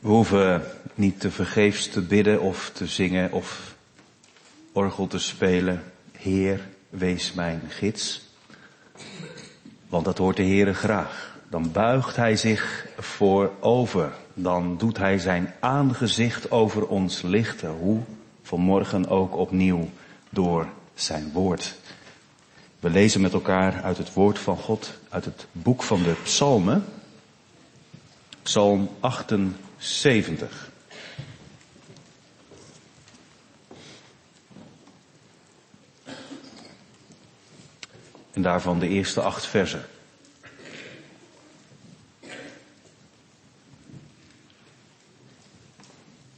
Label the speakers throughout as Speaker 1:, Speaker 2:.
Speaker 1: We hoeven niet te vergeefs te bidden of te zingen of orgel te spelen. Heer, wees mijn gids. Want dat hoort de Heere graag. Dan buigt hij zich voorover. Dan doet hij zijn aangezicht over ons lichten. Hoe? Vanmorgen ook opnieuw door zijn woord. We lezen met elkaar uit het woord van God, uit het boek van de Psalmen. Psalm 78. En daarvan de eerste acht versen.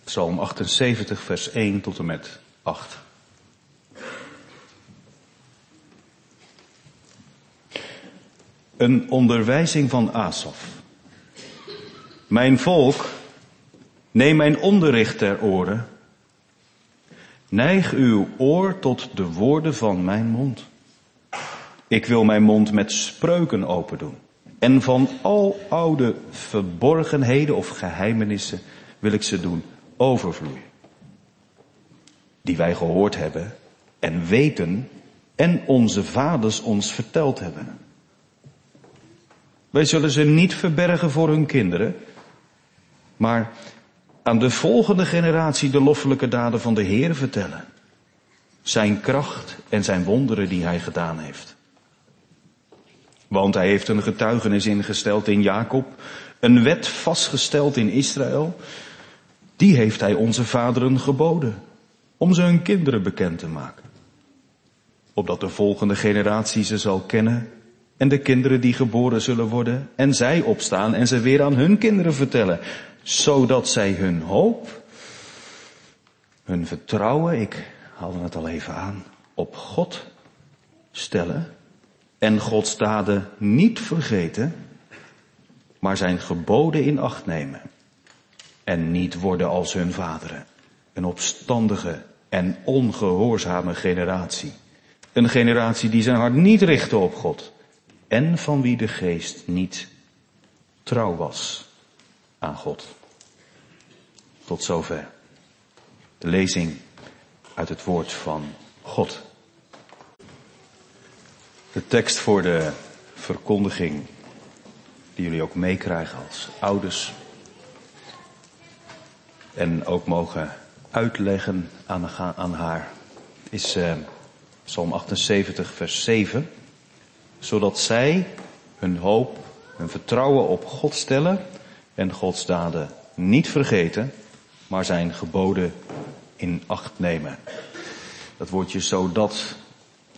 Speaker 1: Psalm 78, vers 1 tot en met 8. Een onderwijzing van Asaf. Mijn volk, neem mijn onderricht ter oren. Neig uw oor tot de woorden van mijn mond. Ik wil mijn mond met spreuken open doen. En van al oude verborgenheden of geheimenissen wil ik ze doen overvloeien. Die wij gehoord hebben en weten en onze vaders ons verteld hebben. Wij zullen ze niet verbergen voor hun kinderen, maar aan de volgende generatie de loffelijke daden van de Heer vertellen. Zijn kracht en zijn wonderen die hij gedaan heeft. Want hij heeft een getuigenis ingesteld in Jacob, een wet vastgesteld in Israël. Die heeft hij onze vaderen geboden, om ze hun kinderen bekend te maken. Opdat de volgende generatie ze zal kennen en de kinderen die geboren zullen worden en zij opstaan en ze weer aan hun kinderen vertellen, zodat zij hun hoop, hun vertrouwen, ik haalde het al even aan, op God stellen en Gods daden niet vergeten, maar zijn geboden in acht nemen en niet worden als hun vaderen, een opstandige en ongehoorzame generatie. Een generatie die zijn hart niet richtte op God en van wie de geest niet trouw was aan God. Tot zover. De lezing uit het woord van God. De tekst voor de verkondiging die jullie ook meekrijgen als ouders. En ook mogen uitleggen aan, haar is uh, Psalm 78 vers 7. Zodat zij hun hoop, hun vertrouwen op God stellen en Gods daden niet vergeten, maar zijn geboden in acht nemen. Dat woordje zodat,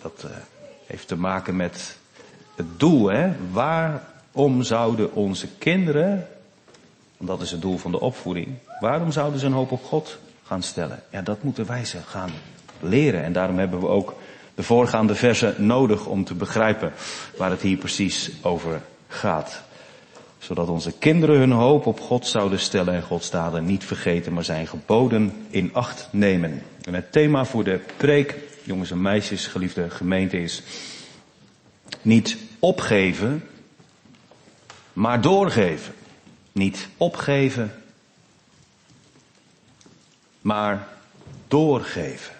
Speaker 1: dat uh, heeft te maken met het doel, hè. Waarom zouden onze kinderen, want dat is het doel van de opvoeding, waarom zouden ze een hoop op God gaan stellen? Ja, dat moeten wij ze gaan leren. En daarom hebben we ook de voorgaande versen nodig om te begrijpen waar het hier precies over gaat. Zodat onze kinderen hun hoop op God zouden stellen en Gods daden niet vergeten, maar zijn geboden in acht nemen. En het thema voor de preek jongens en meisjes, geliefde gemeente, is niet opgeven, maar doorgeven. Niet opgeven, maar doorgeven.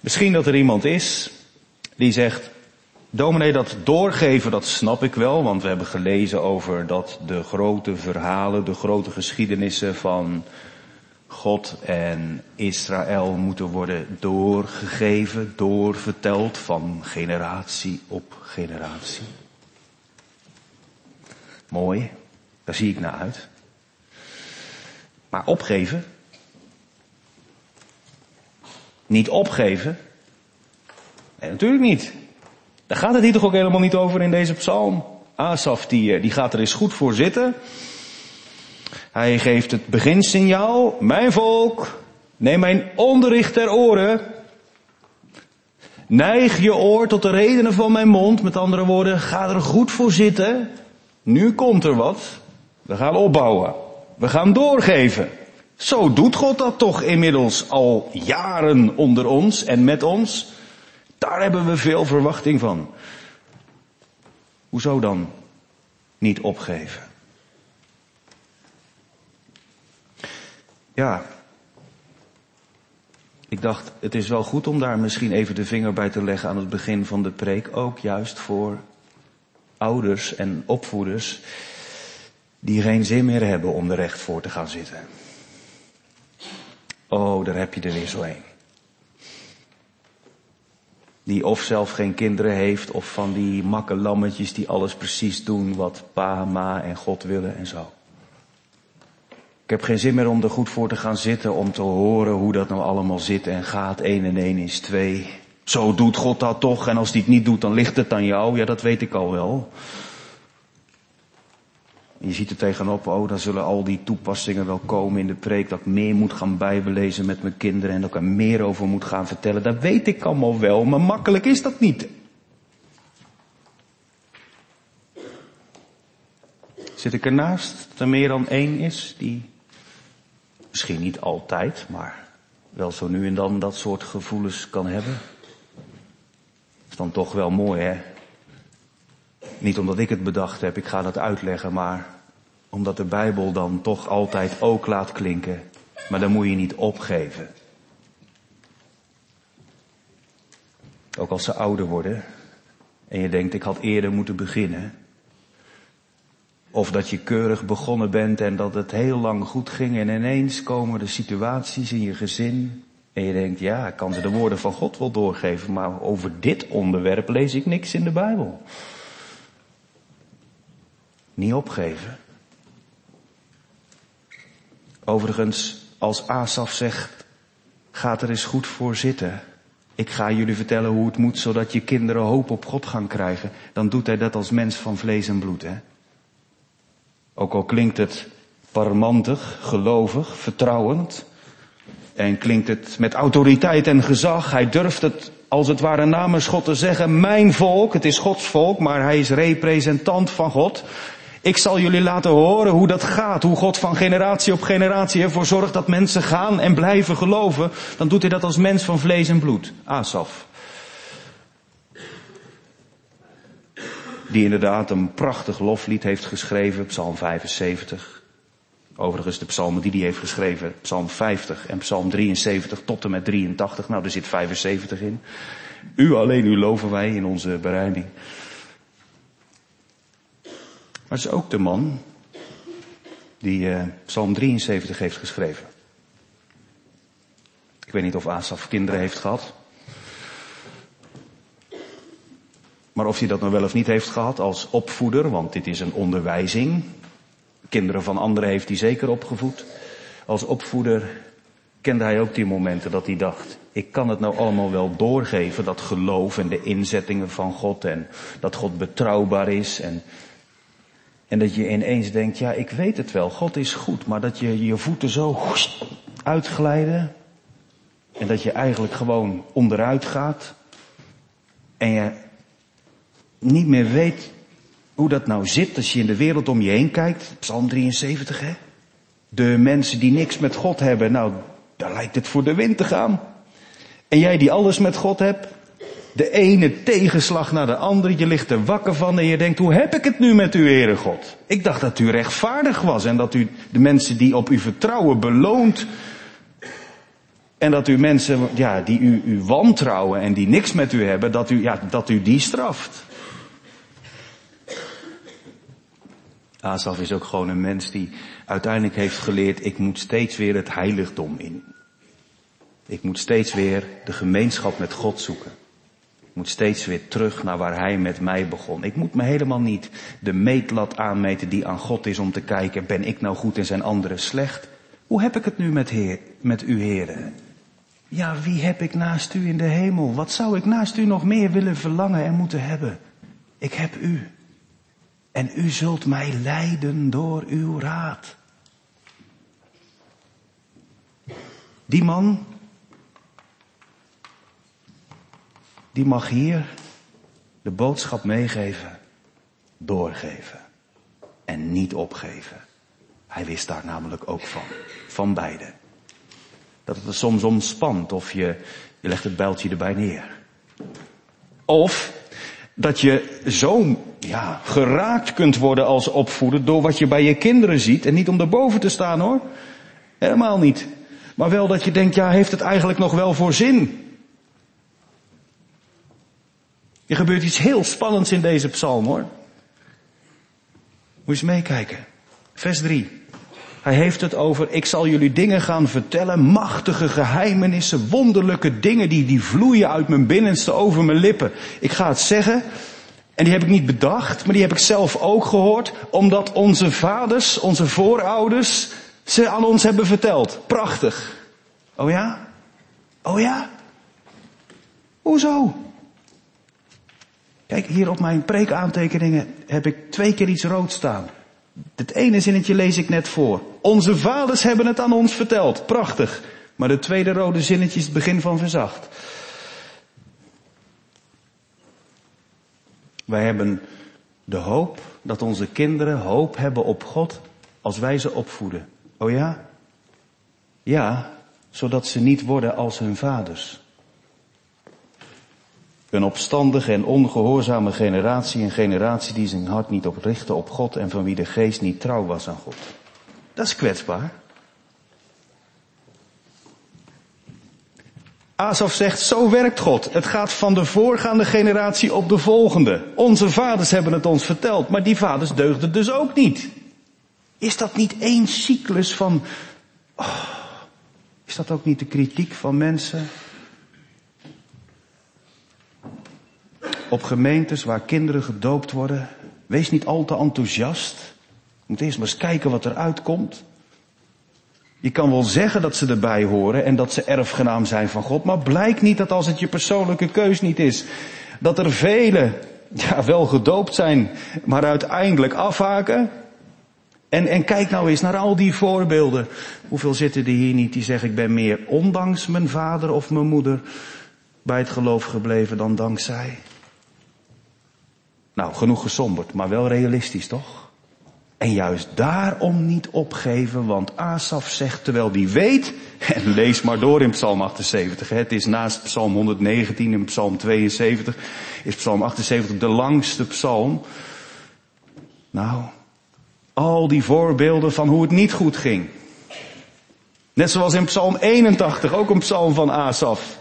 Speaker 1: Misschien dat er iemand is die zegt, dominee dat doorgeven dat snap ik wel, want we hebben gelezen over dat de grote verhalen, de grote geschiedenissen van God en Israël moeten worden doorgegeven, doorverteld van generatie op generatie. Mooi, daar zie ik naar uit. Maar opgeven? Niet opgeven? Nee, natuurlijk niet. Daar gaat het hier toch ook helemaal niet over in deze psalm. Asaf die, eh, die gaat er eens goed voor zitten. Hij geeft het beginsignaal, mijn volk, neem mijn onderricht ter oren. Neig je oor tot de redenen van mijn mond. Met andere woorden, ga er goed voor zitten. Nu komt er wat. We gaan opbouwen. We gaan doorgeven. Zo doet God dat toch inmiddels al jaren onder ons en met ons. Daar hebben we veel verwachting van. Hoezo dan niet opgeven? Ja. Ik dacht, het is wel goed om daar misschien even de vinger bij te leggen aan het begin van de preek. Ook juist voor ouders en opvoeders die geen zin meer hebben om er recht voor te gaan zitten. Oh, daar heb je er weer zo een. Die of zelf geen kinderen heeft, of van die makke lammetjes die alles precies doen wat pa, ma en God willen en zo. Ik heb geen zin meer om er goed voor te gaan zitten, om te horen hoe dat nou allemaal zit en gaat. 1 en 1 is 2. Zo doet God dat toch, en als hij het niet doet, dan ligt het aan jou. Ja, dat weet ik al wel. Je ziet er tegenop, oh, dan zullen al die toepassingen wel komen in de preek, dat ik meer moet gaan bijbelezen met mijn kinderen en dat ik er meer over moet gaan vertellen. Dat weet ik allemaal wel, maar makkelijk is dat niet. Zit ik ernaast dat er meer dan één is die Misschien niet altijd, maar wel zo nu en dan dat soort gevoelens kan hebben. Is dan toch wel mooi, hè? Niet omdat ik het bedacht heb, ik ga dat uitleggen, maar omdat de Bijbel dan toch altijd ook laat klinken. Maar dan moet je niet opgeven. Ook als ze ouder worden en je denkt, ik had eerder moeten beginnen. Of dat je keurig begonnen bent en dat het heel lang goed ging en ineens komen de situaties in je gezin en je denkt, ja, ik kan ze de woorden van God wel doorgeven, maar over dit onderwerp lees ik niks in de Bijbel. Niet opgeven. Overigens, als Asaf zegt, ga er eens goed voor zitten. Ik ga jullie vertellen hoe het moet, zodat je kinderen hoop op God gaan krijgen. Dan doet hij dat als mens van vlees en bloed, hè. Ook al klinkt het parmantig, gelovig, vertrouwend. En klinkt het met autoriteit en gezag. Hij durft het als het ware namens God te zeggen. Mijn volk, het is Gods volk, maar hij is representant van God. Ik zal jullie laten horen hoe dat gaat. Hoe God van generatie op generatie ervoor zorgt dat mensen gaan en blijven geloven. Dan doet hij dat als mens van vlees en bloed. Asaf. die inderdaad een prachtig loflied heeft geschreven, Psalm 75. Overigens de psalmen die hij heeft geschreven, Psalm 50 en Psalm 73 tot en met 83. Nou, er zit 75 in. U alleen, u loven wij in onze bereiding. Maar het is ook de man die uh, Psalm 73 heeft geschreven. Ik weet niet of Asaf kinderen heeft gehad. Maar of hij dat nou wel of niet heeft gehad als opvoeder, want dit is een onderwijzing. Kinderen van anderen heeft hij zeker opgevoed. Als opvoeder kende hij ook die momenten dat hij dacht, ik kan het nou allemaal wel doorgeven, dat geloof en de inzettingen van God en dat God betrouwbaar is en, en dat je ineens denkt, ja ik weet het wel, God is goed, maar dat je je voeten zo uitglijden en dat je eigenlijk gewoon onderuit gaat en je niet meer weet hoe dat nou zit als je in de wereld om je heen kijkt. Psalm 73 hè. De mensen die niks met God hebben, nou, daar lijkt het voor de wind te gaan. En jij die alles met God hebt, de ene tegenslag naar de andere, je ligt er wakker van en je denkt, hoe heb ik het nu met u, Heere God? Ik dacht dat u rechtvaardig was en dat u de mensen die op u vertrouwen beloont. En dat u mensen, ja, die u, u wantrouwen en die niks met u hebben, dat u, ja, dat u die straft. Asaf is ook gewoon een mens die uiteindelijk heeft geleerd, ik moet steeds weer het heiligdom in. Ik moet steeds weer de gemeenschap met God zoeken. Ik moet steeds weer terug naar waar Hij met mij begon. Ik moet me helemaal niet de meetlat aanmeten die aan God is om te kijken, ben ik nou goed en zijn anderen slecht? Hoe heb ik het nu met, heer, met u heren? Ja, wie heb ik naast u in de hemel? Wat zou ik naast u nog meer willen verlangen en moeten hebben? Ik heb u. En u zult mij leiden door uw raad. Die man, die mag hier de boodschap meegeven, doorgeven en niet opgeven. Hij wist daar namelijk ook van, van beide. Dat het er soms omspant of je, je legt het bijltje erbij neer. Of dat je zo ja, geraakt kunt worden als opvoeder door wat je bij je kinderen ziet. En niet om erboven te staan hoor. Helemaal niet. Maar wel dat je denkt, ja, heeft het eigenlijk nog wel voor zin? Er gebeurt iets heel spannends in deze psalm hoor. Moet eens meekijken. Vers 3. Hij heeft het over, ik zal jullie dingen gaan vertellen, machtige geheimenissen, wonderlijke dingen die, die vloeien uit mijn binnenste over mijn lippen. Ik ga het zeggen, en die heb ik niet bedacht, maar die heb ik zelf ook gehoord, omdat onze vaders, onze voorouders, ze aan ons hebben verteld. Prachtig. Oh ja? Oh ja? Hoezo? Kijk, hier op mijn preekaantekeningen heb ik twee keer iets rood staan. Het ene zinnetje lees ik net voor. Onze vaders hebben het aan ons verteld. Prachtig. Maar het tweede rode zinnetje is het begin van verzacht. Wij hebben de hoop dat onze kinderen hoop hebben op God als wij ze opvoeden. Oh ja? Ja, zodat ze niet worden als hun vaders. Een opstandige en ongehoorzame generatie, een generatie die zijn hart niet op richtte op God en van wie de geest niet trouw was aan God. Dat is kwetsbaar. Asaf zegt, zo werkt God. Het gaat van de voorgaande generatie op de volgende. Onze vaders hebben het ons verteld, maar die vaders deugden dus ook niet. Is dat niet één cyclus van... Oh, is dat ook niet de kritiek van mensen op gemeentes waar kinderen gedoopt worden. Wees niet al te enthousiast. Moet eerst maar eens kijken wat er uitkomt. Je kan wel zeggen dat ze erbij horen en dat ze erfgenaam zijn van God, maar blijkt niet dat als het je persoonlijke keus niet is, dat er velen ja, wel gedoopt zijn, maar uiteindelijk afhaken. En, en kijk nou eens naar al die voorbeelden. Hoeveel zitten er hier niet die zeggen ik ben meer ondanks mijn vader of mijn moeder bij het geloof gebleven dan dankzij? Nou, genoeg gesomberd, maar wel realistisch toch? En juist daarom niet opgeven, want Asaf zegt terwijl die weet, en lees maar door in Psalm 78, het is naast Psalm 119 en Psalm 72, is Psalm 78 de langste psalm. Nou, al die voorbeelden van hoe het niet goed ging. Net zoals in Psalm 81, ook een psalm van Asaf.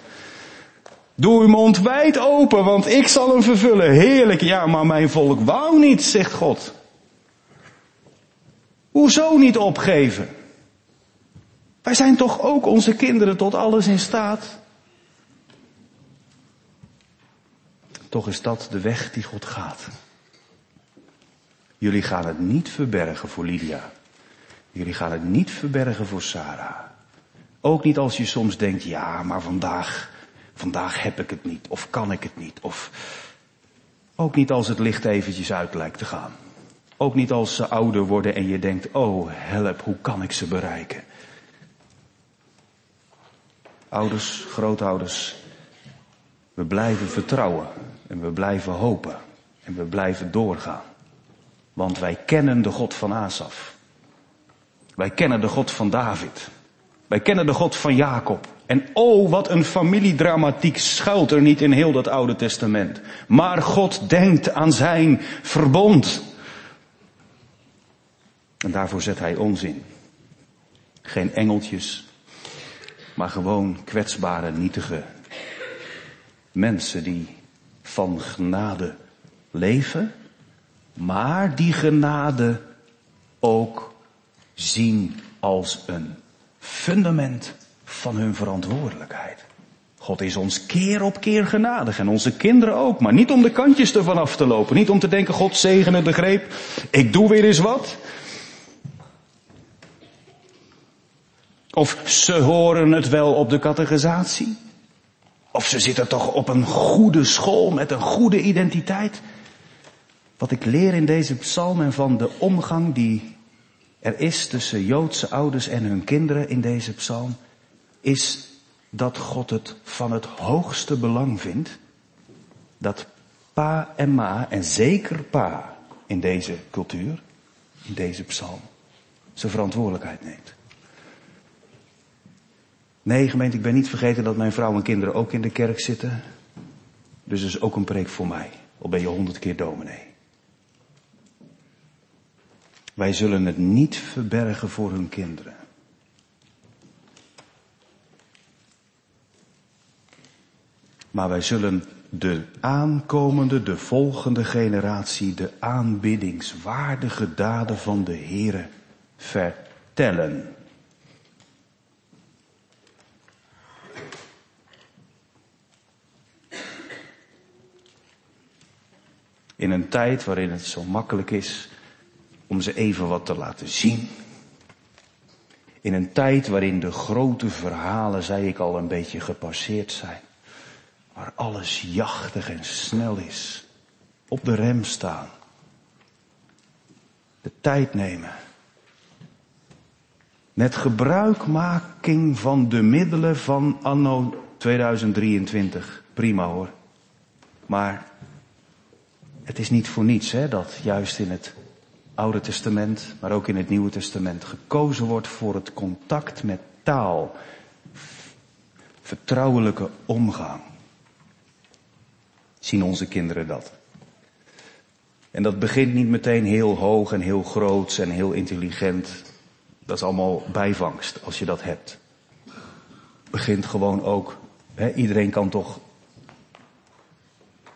Speaker 1: Doe uw mond wijd open, want ik zal hem vervullen. Heerlijk, ja, maar mijn volk wou niet, zegt God. Hoezo niet opgeven? Wij zijn toch ook onze kinderen tot alles in staat? Toch is dat de weg die God gaat. Jullie gaan het niet verbergen voor Lydia. Jullie gaan het niet verbergen voor Sarah. Ook niet als je soms denkt, ja, maar vandaag, vandaag heb ik het niet, of kan ik het niet, of ook niet als het licht eventjes uit lijkt te gaan. Ook niet als ze ouder worden en je denkt, oh help, hoe kan ik ze bereiken? Ouders, grootouders, we blijven vertrouwen en we blijven hopen en we blijven doorgaan. Want wij kennen de God van Asaf. Wij kennen de God van David. Wij kennen de God van Jacob. En oh, wat een familiedramatiek schuilt er niet in heel dat Oude Testament. Maar God denkt aan zijn verbond. En daarvoor zet hij ons in. Geen engeltjes, maar gewoon kwetsbare, nietige mensen die van genade leven, maar die genade ook zien als een fundament van hun verantwoordelijkheid. God is ons keer op keer genadig en onze kinderen ook, maar niet om de kantjes ervan af te lopen, niet om te denken God zegene de greep, ik doe weer eens wat. Of ze horen het wel op de categorisatie. Of ze zitten toch op een goede school met een goede identiteit. Wat ik leer in deze psalm en van de omgang die er is tussen Joodse ouders en hun kinderen in deze psalm, is dat God het van het hoogste belang vindt dat pa en ma, en zeker pa in deze cultuur, in deze psalm, zijn verantwoordelijkheid neemt. Nee, gemeente, ik ben niet vergeten dat mijn vrouw en kinderen ook in de kerk zitten. Dus is ook een preek voor mij. Al ben je honderd keer dominee. Wij zullen het niet verbergen voor hun kinderen. Maar wij zullen de aankomende, de volgende generatie, de aanbiddingswaardige daden van de Heere vertellen. In een tijd waarin het zo makkelijk is om ze even wat te laten zien. In een tijd waarin de grote verhalen, zei ik al, een beetje gepasseerd zijn. Waar alles jachtig en snel is. Op de rem staan. De tijd nemen. Met gebruikmaking van de middelen van anno 2023. Prima hoor. Maar het is niet voor niets hè, dat juist in het Oude Testament, maar ook in het Nieuwe Testament gekozen wordt voor het contact met taal. Vertrouwelijke omgang. Zien onze kinderen dat? En dat begint niet meteen heel hoog en heel groot en heel intelligent. Dat is allemaal bijvangst als je dat hebt. Begint gewoon ook, iedereen kan toch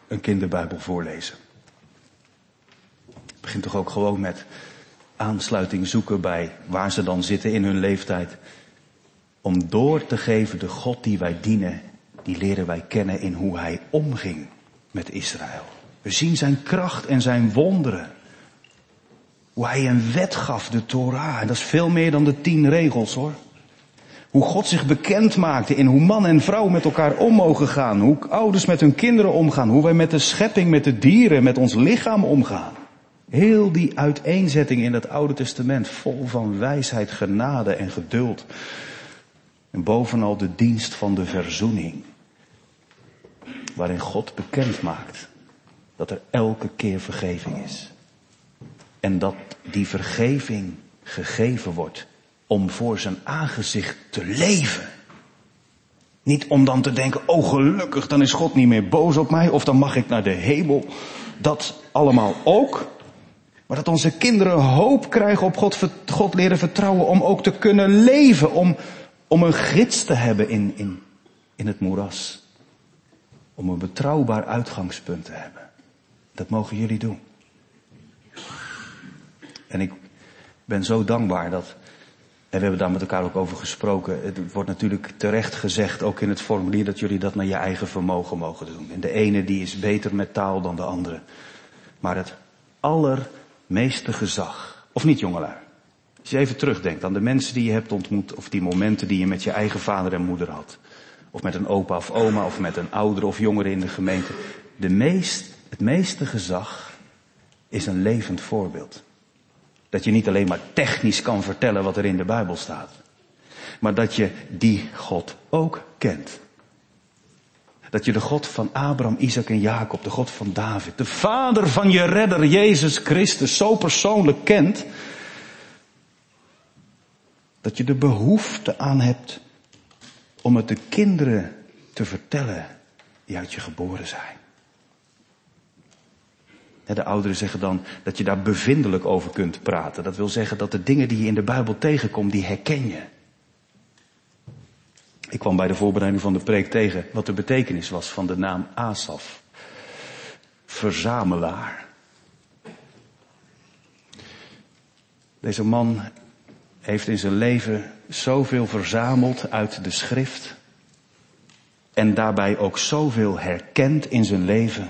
Speaker 1: een kinderbijbel voorlezen begint toch ook gewoon met aansluiting zoeken bij waar ze dan zitten in hun leeftijd. Om door te geven de God die wij dienen, die leren wij kennen in hoe hij omging met Israël. We zien zijn kracht en zijn wonderen. Hoe hij een wet gaf, de Torah. En dat is veel meer dan de tien regels hoor. Hoe God zich bekend maakte in hoe man en vrouw met elkaar om mogen gaan. Hoe ouders met hun kinderen omgaan. Hoe wij met de schepping, met de dieren, met ons lichaam omgaan. Heel die uiteenzetting in het Oude Testament, vol van wijsheid, genade en geduld. En bovenal de dienst van de verzoening. Waarin God bekend maakt dat er elke keer vergeving is. En dat die vergeving gegeven wordt om voor zijn aangezicht te leven. Niet om dan te denken, oh gelukkig, dan is God niet meer boos op mij of dan mag ik naar de hemel. Dat allemaal ook. Maar dat onze kinderen hoop krijgen op God, God leren vertrouwen om ook te kunnen leven. Om, om een gids te hebben in, in, in het moeras. Om een betrouwbaar uitgangspunt te hebben. Dat mogen jullie doen. En ik ben zo dankbaar dat, en we hebben daar met elkaar ook over gesproken, het wordt natuurlijk terecht gezegd, ook in het formulier, dat jullie dat naar je eigen vermogen mogen doen. En de ene die is beter met taal dan de andere. Maar het aller meeste gezag. Of niet, jongelui? Als je even terugdenkt aan de mensen die je hebt ontmoet, of die momenten die je met je eigen vader en moeder had. Of met een opa of oma, of met een oudere of jongere in de gemeente. De meest, het meeste gezag is een levend voorbeeld. Dat je niet alleen maar technisch kan vertellen wat er in de Bijbel staat. Maar dat je die God ook kent. Dat je de God van Abraham, Isaac en Jacob, de God van David, de vader van je redder Jezus Christus zo persoonlijk kent. Dat je de behoefte aan hebt om het de kinderen te vertellen die uit je geboren zijn. De ouderen zeggen dan dat je daar bevindelijk over kunt praten. Dat wil zeggen dat de dingen die je in de Bijbel tegenkomt, die herken je. Ik kwam bij de voorbereiding van de preek tegen wat de betekenis was van de naam Asaf. Verzamelaar. Deze man heeft in zijn leven zoveel verzameld uit de schrift. En daarbij ook zoveel herkend in zijn leven.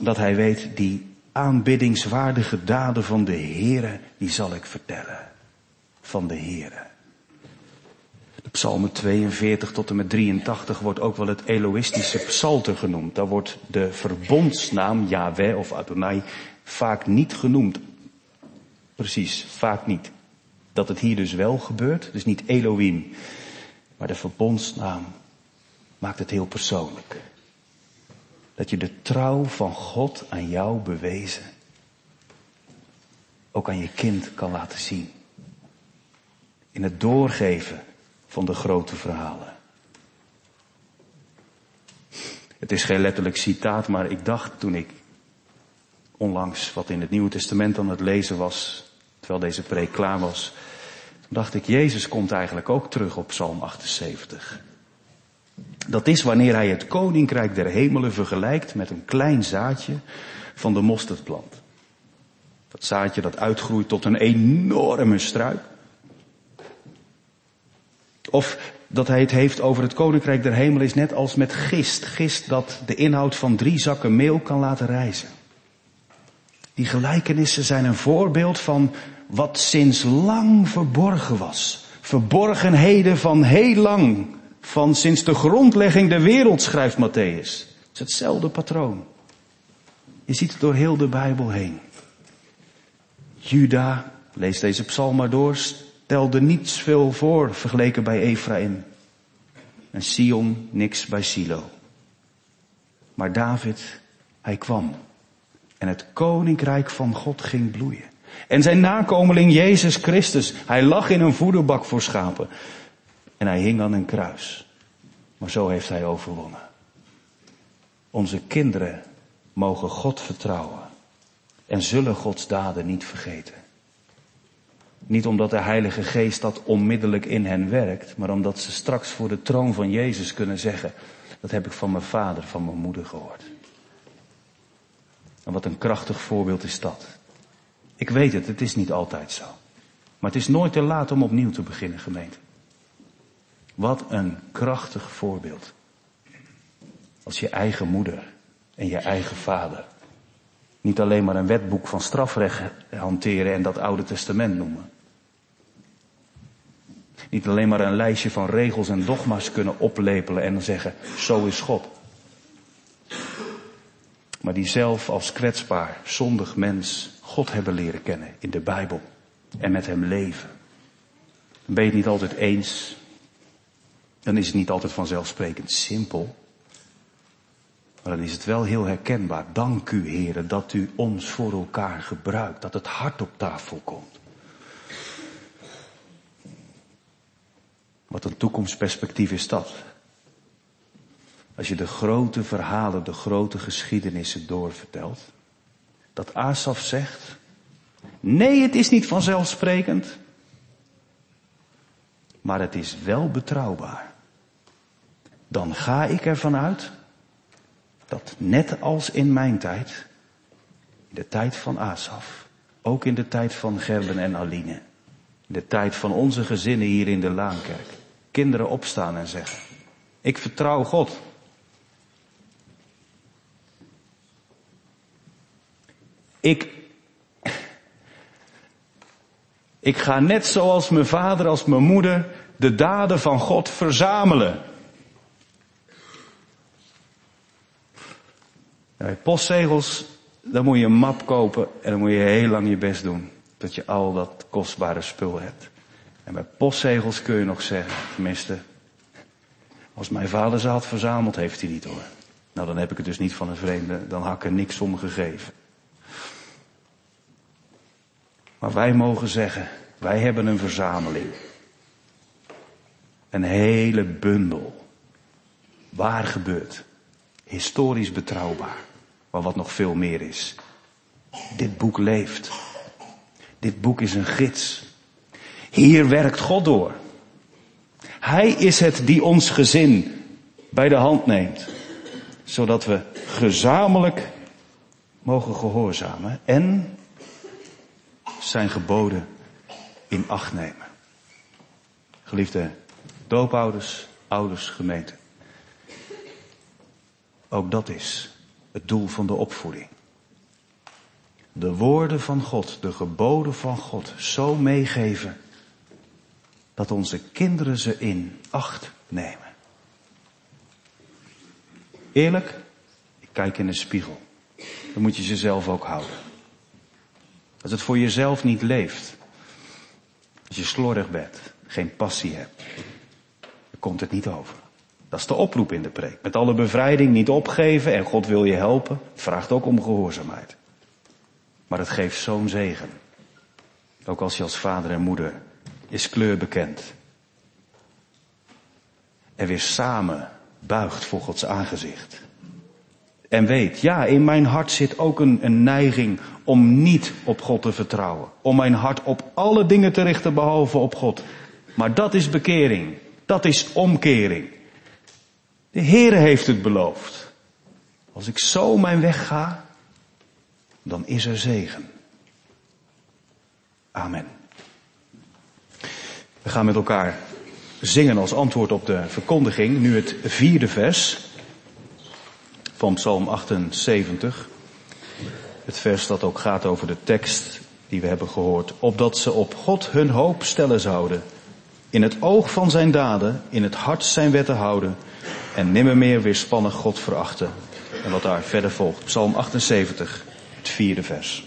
Speaker 1: Dat hij weet, die aanbiddingswaardige daden van de Heere, die zal ik vertellen. Van de Heere. Psalmen 42 tot en met 83 wordt ook wel het Eloïstische psalter genoemd. Daar wordt de verbondsnaam Yahweh of Adonai vaak niet genoemd. Precies, vaak niet. Dat het hier dus wel gebeurt, dus niet Elohim, maar de verbondsnaam maakt het heel persoonlijk. Dat je de trouw van God aan jou bewezen ook aan je kind kan laten zien. In het doorgeven van de grote verhalen. Het is geen letterlijk citaat, maar ik dacht toen ik onlangs wat in het Nieuwe Testament aan het lezen was, terwijl deze preek klaar was, dacht ik, Jezus komt eigenlijk ook terug op Psalm 78. Dat is wanneer hij het koninkrijk der hemelen vergelijkt met een klein zaadje van de mosterdplant. Dat zaadje dat uitgroeit tot een enorme struik. Of dat hij het heeft over het koninkrijk der hemel is net als met gist. Gist dat de inhoud van drie zakken meel kan laten rijzen. Die gelijkenissen zijn een voorbeeld van wat sinds lang verborgen was. Verborgenheden van heel lang. Van sinds de grondlegging der wereld, schrijft Matthäus. Het is hetzelfde patroon. Je ziet het door heel de Bijbel heen. Juda, lees deze psalm maar door, stelde niets veel voor vergeleken bij Ephraim. En Sion niks bij Silo. Maar David, hij kwam. En het koninkrijk van God ging bloeien. En zijn nakomeling Jezus Christus, hij lag in een voederbak voor schapen. En hij hing aan een kruis. Maar zo heeft hij overwonnen. Onze kinderen mogen God vertrouwen. En zullen Gods daden niet vergeten. Niet omdat de Heilige Geest dat onmiddellijk in hen werkt, maar omdat ze straks voor de troon van Jezus kunnen zeggen, dat heb ik van mijn vader, van mijn moeder gehoord. En wat een krachtig voorbeeld is dat. Ik weet het, het is niet altijd zo. Maar het is nooit te laat om opnieuw te beginnen, gemeente. Wat een krachtig voorbeeld. Als je eigen moeder en je eigen vader niet alleen maar een wetboek van strafrecht hanteren en dat Oude Testament noemen. Niet alleen maar een lijstje van regels en dogma's kunnen oplepelen en dan zeggen, zo is God. Maar die zelf als kwetsbaar, zondig mens God hebben leren kennen in de Bijbel en met hem leven. Dan ben je het niet altijd eens. Dan is het niet altijd vanzelfsprekend simpel. Maar dan is het wel heel herkenbaar. Dank u, heren, dat u ons voor elkaar gebruikt. Dat het hart op tafel komt. Wat een toekomstperspectief is dat. Als je de grote verhalen, de grote geschiedenissen doorvertelt. Dat Asaf zegt. Nee, het is niet vanzelfsprekend. Maar het is wel betrouwbaar. Dan ga ik ervan uit dat net als in mijn tijd, in de tijd van Asaf, ook in de tijd van Gerben en Aline, in de tijd van onze gezinnen hier in de Laankerk, kinderen opstaan en zeggen, ik vertrouw God. Ik, ik ga net zoals mijn vader, als mijn moeder, de daden van God verzamelen. Bij postzegels, dan moet je een map kopen en dan moet je heel lang je best doen. Dat je al dat kostbare spul hebt. En bij postzegels kun je nog zeggen, tenminste, als mijn vader ze had verzameld, heeft hij niet hoor. Nou, dan heb ik het dus niet van een vreemde, dan had ik er niks om gegeven. Maar wij mogen zeggen, wij hebben een verzameling. Een hele bundel. Waar gebeurt. Historisch betrouwbaar. Maar wat nog veel meer is. Dit boek leeft. Dit boek is een gids. Hier werkt God door. Hij is het die ons gezin bij de hand neemt. Zodat we gezamenlijk mogen gehoorzamen en zijn geboden in acht nemen. Geliefde doopouders, ouders, gemeente. Ook dat is het doel van de opvoeding. De woorden van God, de geboden van God zo meegeven dat onze kinderen ze in acht nemen. Eerlijk, ik kijk in de spiegel. Dan moet je ze zelf ook houden. Als het voor jezelf niet leeft, als je slordig bent, geen passie hebt, dan komt het niet over. Dat is de oproep in de preek. Met alle bevrijding niet opgeven en God wil je helpen. Vraagt ook om gehoorzaamheid. Maar het geeft zo'n zegen. Ook als je als vader en moeder is kleur bekend. En weer samen buigt voor Gods aangezicht. En weet, ja, in mijn hart zit ook een, een neiging om niet op God te vertrouwen. Om mijn hart op alle dingen te richten behalve op God. Maar dat is bekering. Dat is omkering. De Heere heeft het beloofd. Als ik zo mijn weg ga, dan is er zegen. Amen. We gaan met elkaar zingen als antwoord op de verkondiging. Nu het vierde vers van Psalm 78. Het vers dat ook gaat over de tekst die we hebben gehoord. Opdat ze op God hun hoop stellen zouden. In het oog van zijn daden, in het hart zijn wetten houden. En nimmer meer weerspannig God verachten. En wat daar verder volgt. Psalm 78, het vierde vers.